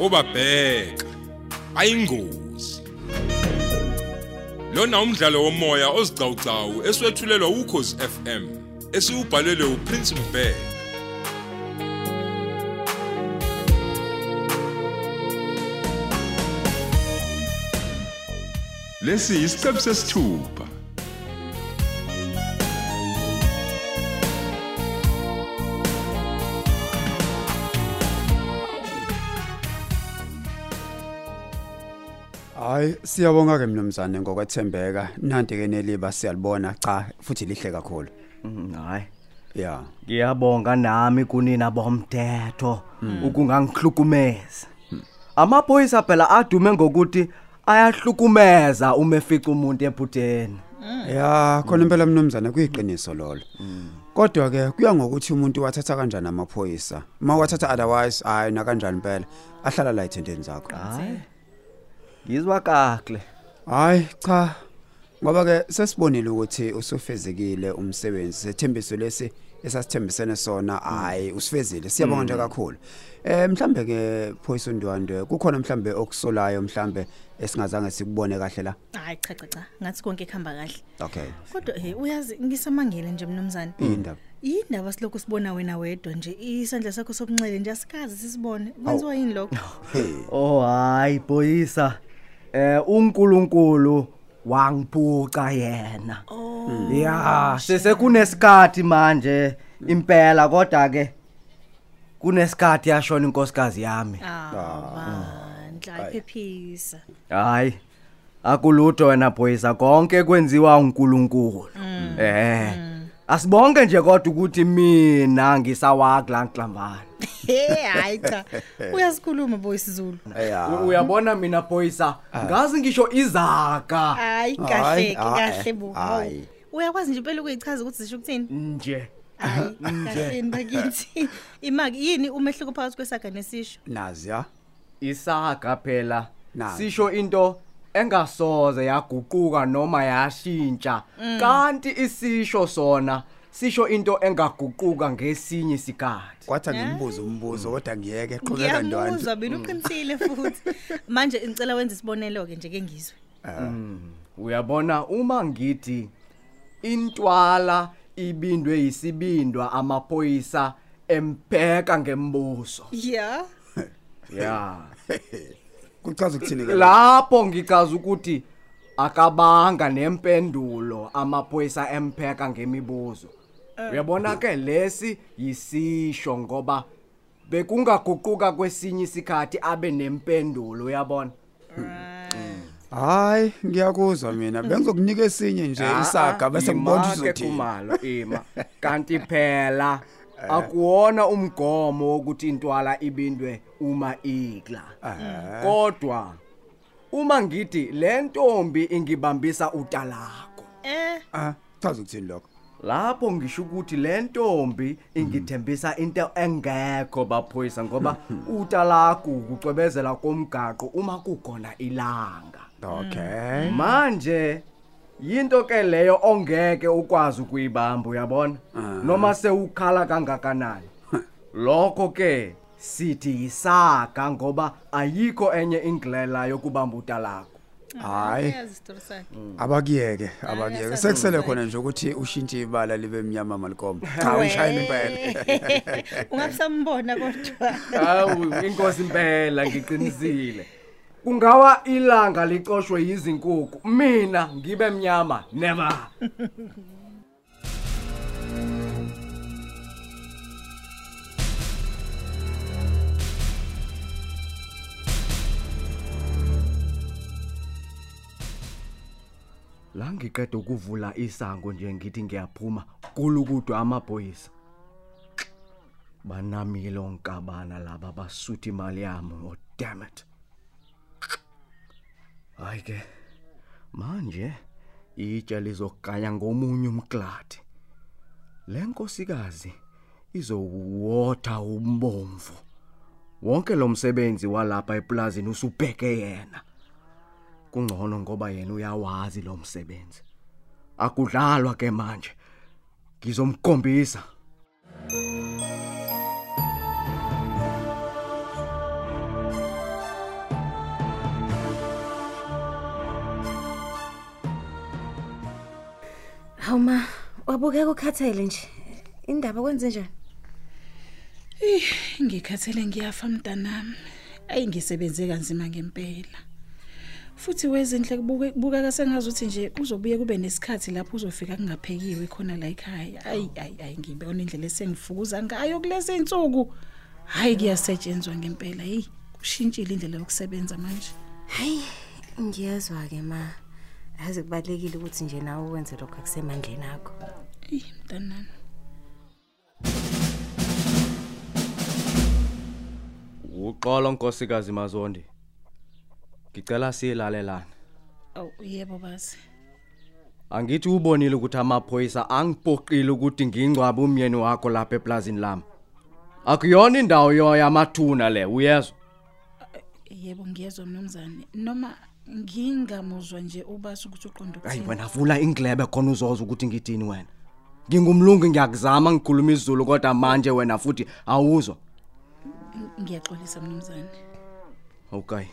obabheka. Ayingozi. Lona umdlalo womoya ozicawucawu eswetshulelwa ukhozi FM esiubhalelwe uPrince Mbeki lesi isiqebu sesithupha. Hayi siyabonga ke mnumzane ngokwethembeka. Nanti ke neliba siyalibona cha futhi lihle kakhulu. Mm, hayi. Ya. Ngiyabonga nami kunina bomthetho ukungangihlukumeza. Amaphoyisa phela adume ngokuthi ayahlukumeza uma efica umuntu ephutheni ya khona impela mnumzane kuyiqiniso lolo. Kodwa ke kuya ngokuthi umuntu wathatha kanjani amaphoyisa? Uma wathatha otherwise hayi na kanjani impela? Ahlala la ethendeni zakho. Hayi. Ngizwa kakle hayi cha ngoba ke sesibonile ukuthi usufezekile umsebenzi. Sethembiso lesi esasithembisene sona hayi usifezile siyabonga nje kakhulu. Eh mhlambe ke phoyisa ndwandwe kukhona mhlambe okusolayo mhlambe esingazange sikubone kahle la? Hayi cha cha cha. Ngathi konke kuhamba kahle. Okay. Kodwa he uyazi ngisamangele nje mnumzane indaba. Yindaba silokhu sibona wena wedwa nje. Isandla sakho sokunxele nje asikazi sisibone. Kwenziwa yini lokho? Hey. Oh hayi phoyisa. Eh uNkulunkulu wangiphuca yena. Ya sesekunesikhathi manje impela kodwa ke kunesikhathi yashona inkosikazi yami. Bandla iphephisa. Hayi akulutho wena phoyisa konke kwenziwa uNkulunkulu. Eh asibonke nje kodwa ukuthi mina ngisawakla ngihlambana he hayi cha. Uyasikhuluma boy sizulu. Ya. Uyabona mina phoyisa ngazi ngisho izaka. Hayi kahle Hayi, kahle bo. Hayi. uyakwazi nje impela ukuyichaza ukuthi zisho ukuthini? Nje. Hayi kahle bakithi. Imaki yini umehluko phakathi kwesaga nesisho? Nazi ya. Isaga phela. Nazi. sisho into engasoze yaguquka noma yashintsha. Kanti isisho sona sisho into engaguquka ngesinye isikhathi. Kwathi ngimbuza umbuzo kodwa ngiyeke qhubeka ndwandwe ngiyamuzwa bila uqinisile futhi. Manje ngicela wenze isibonelo ke nje ke ngizwe. Uyabona uma ngithi intwala ibindwe yisibindwa amaphoyisa empeka ngembuso. Ya. Yeah kuchaza ukuthini ke lapho ngichaza ukuthi akabanga nempendulo amaphoyisa empheka ngemibuzo. Uyabona ke lesi yisisho ngoba bekungaguquka kwesinye isikhathi abe nempendulo uyabona? Hayi ngiyakuzwa mina. Bengizokunika esinye nje isaga bese ngibona Ima-ke uzothi kumalo ima. Kanti phela akuwona umgomo wokuthi intwala ibindwe uma ikla kodwa uma ngithi le ntombi ingibambisa utalako eh? Ah chaza ukuthini lokho? Lapho ngisho ukuthi le ntombi ingithembisa into engekho baphoyisa ngoba utalako ukucwebezela komgaqo uma kukhona ilanga. Okay. Manje yinto ke leyo ongeke ukwazi ukuyibamba uyabona? Noma sewukhala kangakanani? Lokho ke sithi yisaga ngoba ayikho enye indlela yokubamba utalako hayi. isitori sakhe abakiyeke abakiyeke uyasazi sekusele khona nje ukuthi ushintshe ibala libe mnyama malikoma cha ushayela impela. Ungabusambona kodwa. Hawu inkosi impela ngiqinisile. Kungawa ilanga licoshwe yizinkukhu mina ngibe mnyama never. La ngiqeda ukuvula isango nje ngithi ngiyaphuma kulukudwa amaphoyisa banamile onkabana laba basuthi imali yami oh damn it. Hayi ke manje itshe lizokuganya ngomunye umkladi le nkosikazi izowotha umbomvu. Wonke lo msebenzi walapha eplazini usubheke yena. kungcono ngoba yena uyawazi lo msebenzi. Akudlalwa ke manje. Ngizomkhombisa. Hawma wabukeka ukhathele nje. Indaba kwenze njani? Eh ngikhathele ngiyafa mntanami. Ayingisebenze kanzima ngempela. Futhi wezinhle kubuke kubukeka sengazuthi nje kuzobuye kube nesikhathi lapho uzofika kungaphekiwe khona la ekhaya ayi ayi ayi ngibona indlela esengifukuza ngayo kulezi insuku hayi kuyasetshenzwa ngempela hey kushintshile indlela yokusebenza manje Hayi, ngiyazwa ke ma. Yazi kubalekile ukuthi nje nawe wenze lokho akusemandleni akho. hey mntanami Uxolo nkosikazi Mazondi. Ngicela silalelana. awu yebo bazi Angithi ubonile ukuthi amaphoyisa angipoqile ukuthi ngingcwabe umyeni wakho lapha eplazini lami. Akuyona indawo yoya amathuna le, uyezwa? yebo ngiyezwa mnumzane noma ngingamuzwa nje ubasa ukuthi uqonda Hayi ukuthini wena vula inglebe khona uzozwa ukuthi ngithini wena. Ngingumlungu ngiyakuzama ngikhuluma isiZulu kodwa manje wena futhi awuzwa. ngiyaxolisa mnumzane Okay.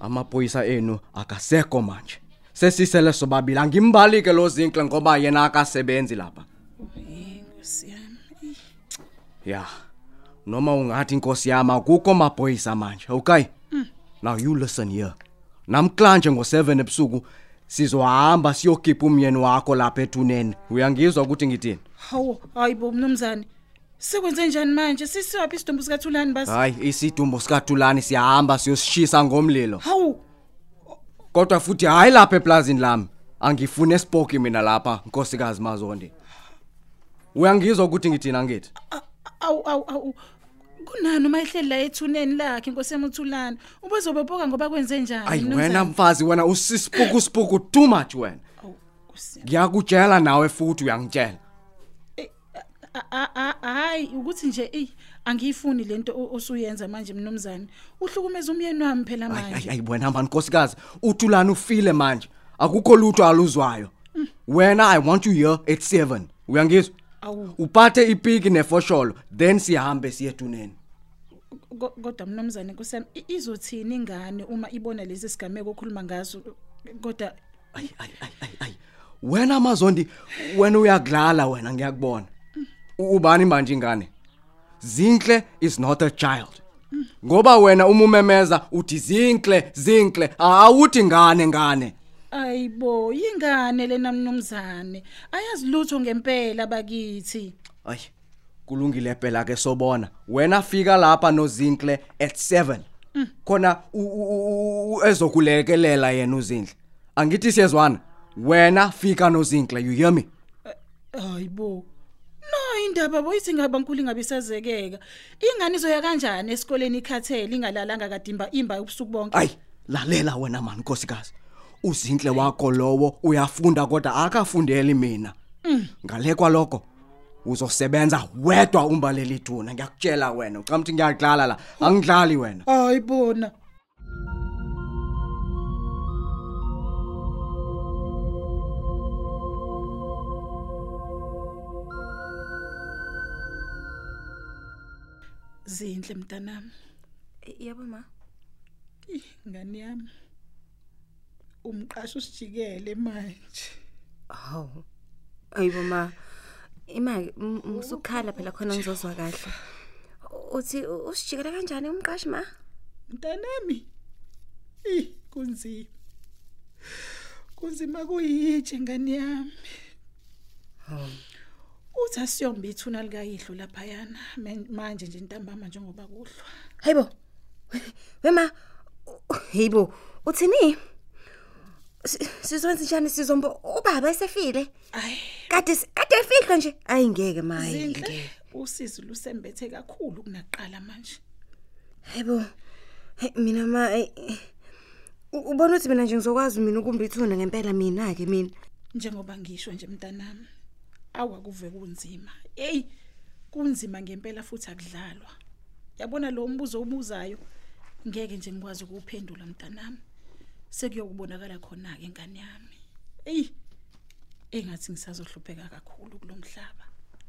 Amaphoyisa enu akasekho manje. Sesisele sobabili angimbalike lo zinkle ngoba yena akasebenzi lapha. hey nkosi yami Ih, Yeah. Noma ungathi inkosi yami akukho maphoyisa manje, okay? Now you listen here. Namklanje ngo7 ebusuku sizohamba siyokhipha umyeni wakho lapha ethuneni. Uyangizwa ukuthi ngithini? hawu hayibo mnumzane sekwenze njani manje sisiwaphi isidumbu sikathulani basi Hayi, isidumbu sikaThulani siyahamba siyosishisa ngomlilo. hawu Kodwa futhi hayi lapha eplazini lami. Angifune spoki mina lapha, nkosikazi Mazondi. Uyangizwa ukuthi ngithini angithi? a- awu awu awu kunani uma ehleli la ethuneni lakhe inkosi yamuthulana ubezobephoka ngoba kwenze njani Ayi mnumzane? wena mfazi wena usisipuku sipuku too much wena. Awu, Nkosi yami. Ngiyakutshela nawe futhi uyangitshela. A- a- a- hayi ukuthi nje ey angiyifuni lento o- osuyenza manje mnumzane uhlukumeza umyeni wami phela Ayi ayi, manje ayi wena mani nkosikazi uthulani ufile manje. Akukho lutho aluzwayo. Wena I want you here at 7. Uyangizwa? Awu. Uphathe ipiki nefosholo then sihambe siye etuneni. Ko- kodwa mnumzane nkosi yami i- izothini ingane uma ibona lezi sigameko okhuluma ngazo kodwa Ay ay ay ay ay. Wena Mazondi wena uyadlala wena ngiyakubona. U- Ubani manje ingane? Zinhle is not a child. Ngoba wena uma umemeza uthi zinhle zinhle awuthi ngane ngane. ayibo yingane lena mnumzane ayazi lutho ngempela bakithi Ay kulungile phela ke sobona. Wena fika lapha nozinhle at 7. Khona u- u- u- u- ezokulekelela yena uzinhle. Angithi siyezwana. Wena fika nozinhle you hear me? hayibo no indaba boyithi ngaba nkulu ingabe isazekeka ingane izoya kanjani esikoleni ikhathele ingalalanga kadimba imba ubusuku bonke Ay, lalela wena man nkosikazi. Uzinhle wakho lowo uyafunda kodwa akafundeli mina. Ngale kwalokho uzosebenza wedwa umbaleli ithuna ngiyakutshela wena ucama ukuthi ngiyadlala la angidlali wena. hayibona zinhle mntanami Yebo ma. Ngani yami umqasho usijikele manje Hawu. Ayibo ma. Imake musukhala phela khona ngizozwa kahle. Uthi usijikela kanjani umqashi ma? mntanami ih kunzima kunzima kuyitshe ngani yami uthi asiyomba ithuna likayihlo laphayana manje nje ntambama njengoba kuhlwa Hayibo. Wema. Hayibo. Uthini? Si- Sizwenza njani sizombo ubaba esefile? Kade kade efihlwa nje. Ayi ngeke ma. zinhle usizi lusembethe kakhulu kunakuqala manje Hayibo. Mina ma ubona ukuthi mina nje ngizokwazi mina ukumba ithuna ngempela mina ke mina. njengoba ngisho nje mntanami awakuve kunzima. Hey kunzima ngempela futhi akudlalwa. Yabona lo mbuzo ubuzayo ngeke nje ngikwazi ukuphendula mntanami. Sekuyokubonakala khona ke ingane yami. Hey engathi ngisazohlupheka kakhulu kulomhlaba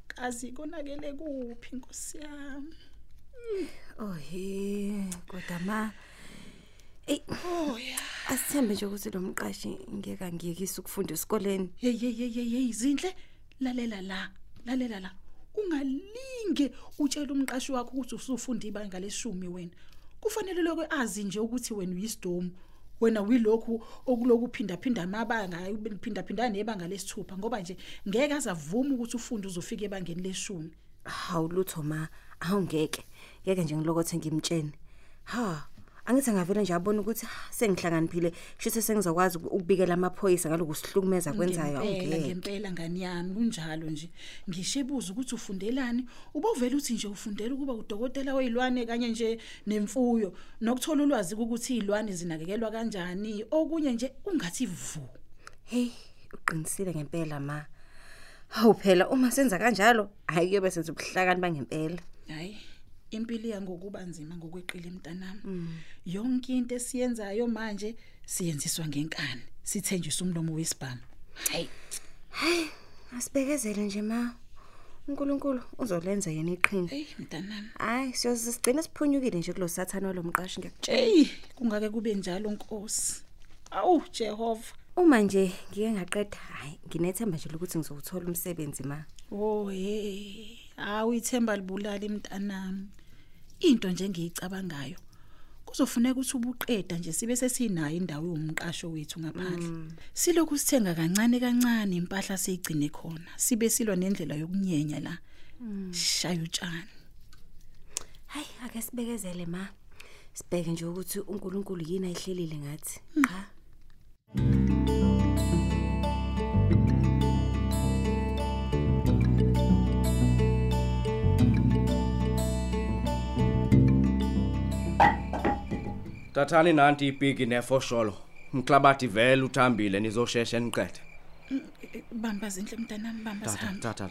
kazi konakele kuphi inkosi yami? Oh he, kodwa ma. Ey, oh ya asithembe nje ukuthi lo mqashi ngeke angiyekise ukufunda esikoleni. Hey hey hey hey hey zinhle. Lalela la lalela la. Ungalinge utshela umqashi wakho ukuthi usufunda ibanga leshumi wena. Kufanele lokho azi nje ukuthi wena uyisidomu wena uyilokhu okuloku phinda phinda amabanga phinda phinda nebanga lesithupha ngoba nje ngeke azavuma ukuthi ufunde uzofika ebangeni leshumi. Hawu lutho ma awungeke. Ngeke nje ngilokothe ngimtshene. Ha angithi ngavela nje abona ukuthi sengihlakaniphile. Shise sengizokwazi ukubikela amaphoyisa ngaloku sihlukumeza kwenzayo ngempela ngempela ngani yami? Kunjalo nje. Ngishebuza ukuthi ufundelani? Ubovela uthi nje ufundela ukuba udokotela wezilwane kanye nje nemfuyo nokuthola ulwazi ukuthi izilwane zinakekelwa kanjani? Okunye nje ungathi vu. Hey uqinisile ngempela ma. Hawu phela uma senza kanjalo hayi kuyobe senza ubuhlakani bangempela. Hayi impilo yangokuba nzima ngokweqile mntanami yonke into esiyenzayo manje siyenziswa ngenkani sithenjiswa umlomo wesibhamu. Hayi asibekezele nje ma. uNkulunkulu uzolenza yena iqhinga. Hey mntanami. Hayi siyoze sigcine siphunyukile nje kulo sathana walomqashi ngiyakutshela. Hey kungake kube njalo nkosi. Awu jehova. Uma nje ngike ngaqeda hayi nginethemba nje lokuthi ngizowuthola umsebenzi ma. Oh hey, awu ithemba libulala imntanami. Into nje engiyicabangayo. Kuzofuneka ukuthi ubuqeda nje sibe sesinayo indawo yomqasho wethu ngaphandle. Silokhu sithenga kancane kancane impahla siyigcine khona. Sibe silwa nendlela yokunyenya la. Shaya utshani. hayi ake sibekezele ma sibheke nje ukuthi uNkulunkulu yini ayihlelile ngathi cha Thathani nanti ipiki nefosholo. Mklabathi vele uthambile nizosheshe niqede. Bamba zinhle mntanami bamba Tata, sihamba. tata.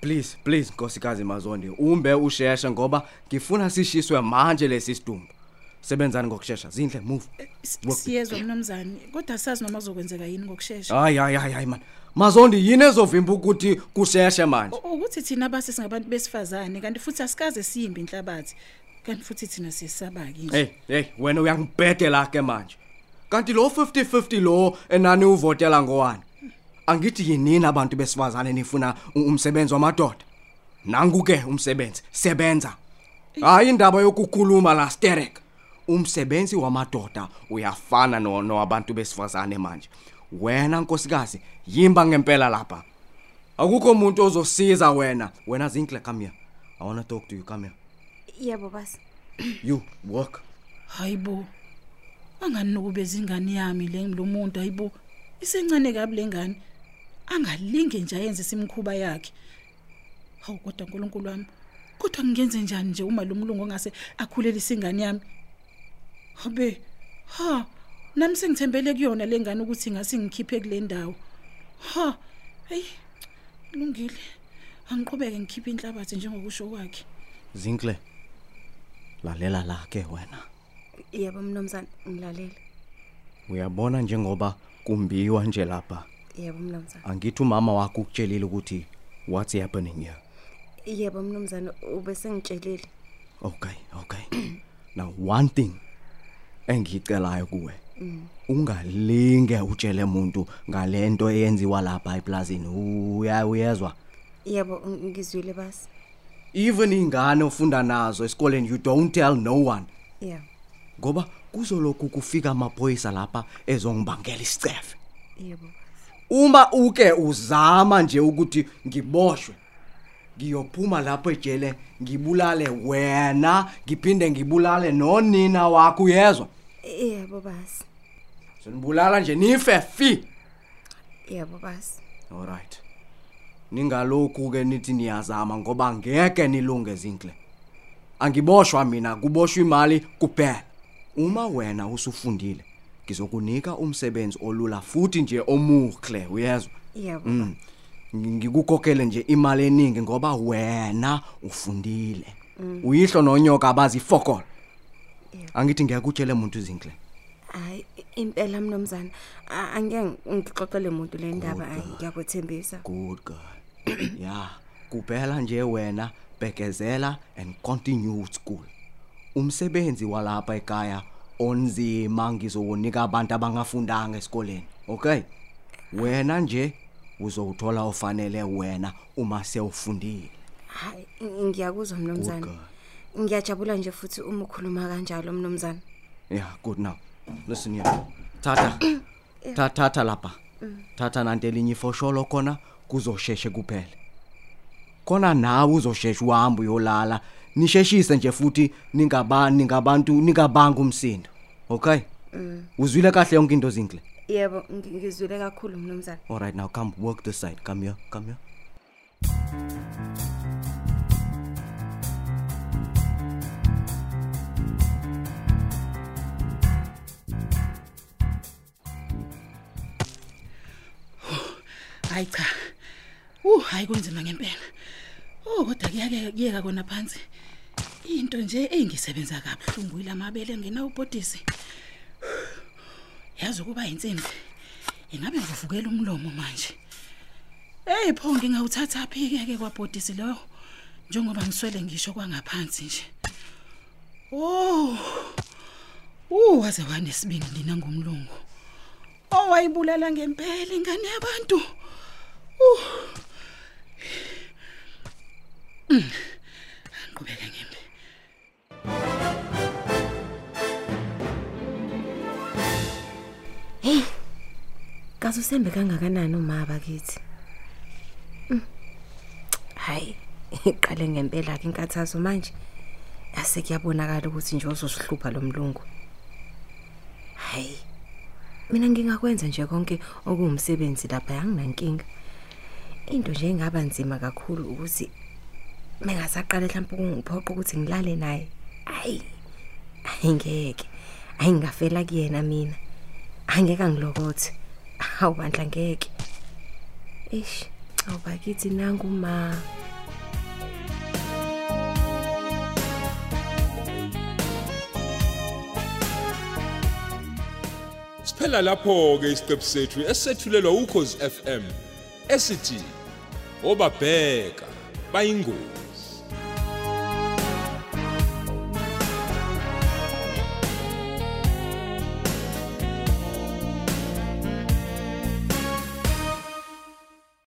Please, please Nkosikazi Mazondi, umbe usheshe ngoba ngifuna sishiswe manje lesi sidumbu. Sebenzani ngokusheshsha. Zinhle, move. Work. Siyezwa mnomzane, kodwa sazi noma kuzokwenzeka yini ngokusheshsha. Hayi hayi hayi hayi man. Mazondi yini ezovimba ukuthi kusheshe manje? U- ukuthi thina base singabantu besifazane kanti futhi asikaze siyimbi inhlabathi kanti futhi thina siyesabaki nje Hey, hey, wena uyangibhedela ke manje. Kanti lo 50-50 lo enani uvotela ngowani? Angithi yinini abantu besifazane nifuna u- umsebenzi wamadoda. Nangu ke umsebenzi, sebenza. Hayi indaba yokukhuluma la sterek. Umsebenzi wamadoda uyafana no nowabantu besifazane manje. Wena nkosikazi, yimba ngempela lapha. Akukho umuntu ozosiza wena. Wena Zinhle come here. I want to talk to you come here. Yebo basi You work. hayibo angani nokubeza ingane yami le lo muntu? Hayibo isencane kabi lengane angalinge nje ayenze simkhuba yakhe. Hawu kodwa uNkulunkulu wami kodwa ngingenze njani nje uma lo mulungu ongase akhulelisa ingane yami? Habe ha nami sengithembele kuyona lengane ukuthi ngase ngikhiphe kule ndawo. Ha hey lungile angiqhubeke ngikhiphe inhlabathi njengokusho kwakhe. Zinhle. Lalela la ke wena. yebo mnomzane ngilalele Uyabona njengoba kumbiwa nje lapha. yebo mnomzane Angithi umama wakho ukutshelile ukuthi what's happening here. yebo mnomzane ube sengitshelile Okay, okay. Now one thing engicelayo kuwe. Ungalinge utshele umuntu ngalento eyenziwa lapha eplazini. Uya uyezwa? yebo ng- ngizwile basi Even ingane ofunda nazo esikoleni you don't tell no one. yebo Ngoba kuzolokhu kufika amaphoyisa lapha ezongibangela isicefe. yebo. Uma uke uzama nje ukuthi ngiboshwe ngiyophuma lapho ejele ngibulale wena ngiphinde ngibulale nonina wakho uyezwa? Yebo basi sonibulala nje nife fi. Yebo basi alright ningalokhu ke nithi niyazama ngoba ngeke nilunge zinhle angiboshwa mina kuboshwa imali kuphela. Uma wena usufundile ngizokunika umsebenzi olula futhi nje omuhle uyezwa? Yebo. Mm. Ngi- ngikukhokhele nje imali eningi ngoba wena ufundile. Uyihlo nonyoka abazifokolo angithi ngiyakutshela umuntu izinhle hayi impela mnomzane a- angeke ngixoxele umuntu le ndaba hayi ngiyakuthembisa good girl yeah kuphela nje wena bekezela and continue with school. Umsebenzi walapha ekhaya onzima ngizowunika abantu abangafundanga esikoleni okay? Wena nje uzowuthola ofanele wena uma sewufundile. Hayi ngiyakuzwa mnumzane. Good ngiyajabula nje futhi uma ukhuluma kanjalo mnumzane. Yeah good now. Listen here. Thatha thatha thatha lapha. Thatha nanto elinye ifosholo khona kuzosheshe kuphele khona nawe uzosheshe uhamba uyolala nisheshise nje futhi ningabani ningabantu ningabanga umsindo okay? Uzwile kahle yonke into zinhle? Yebo ngi- ngizwile kakhulu mnumzane all right now come work this side come here come here. Hayi cha. Uh hayi kunzima ngempela. Oh kodwa kuyake kuyeka kona phansi. Into nje engisebenza kabuhlungu ilamabele ngena ubhodisi. Yazi ukuba insimbi ingabe ngivuvukela umlomo manje? Hey pho ngingawuthatha phi ke ke kwabhodisi lo njengoba ngiswele ngisho kwangaphansi nje. Oh uh waze wanesibingi ndina ngomlungu. Owayibulala ngempela ingane yabantu. Uh. Mm. Ngqhubeka ngembe kaze usembe kangakanani uma bakithi Mm. hayi iqale ngempela ke inkathazo manje ase kuyabonakala ukuthi nje uzosihlupha lo mlungu hayi mina ngingakwenza nje konke okuwumsebenzi lapha yanginankinga into nje engaba nzima kakhulu ukuthi mengasaqala mhlawumbe ukungiphoqa ukuthi ngilale naye. Hayi ayingeke ayingafela kuyena mina. Angeke angilokothe hawu bandla ngeke ish awubakithi nangu ma Siphela lapho ke isiqephu sethu esethulelwa ukhozi FM esithi obabheka bayingozi.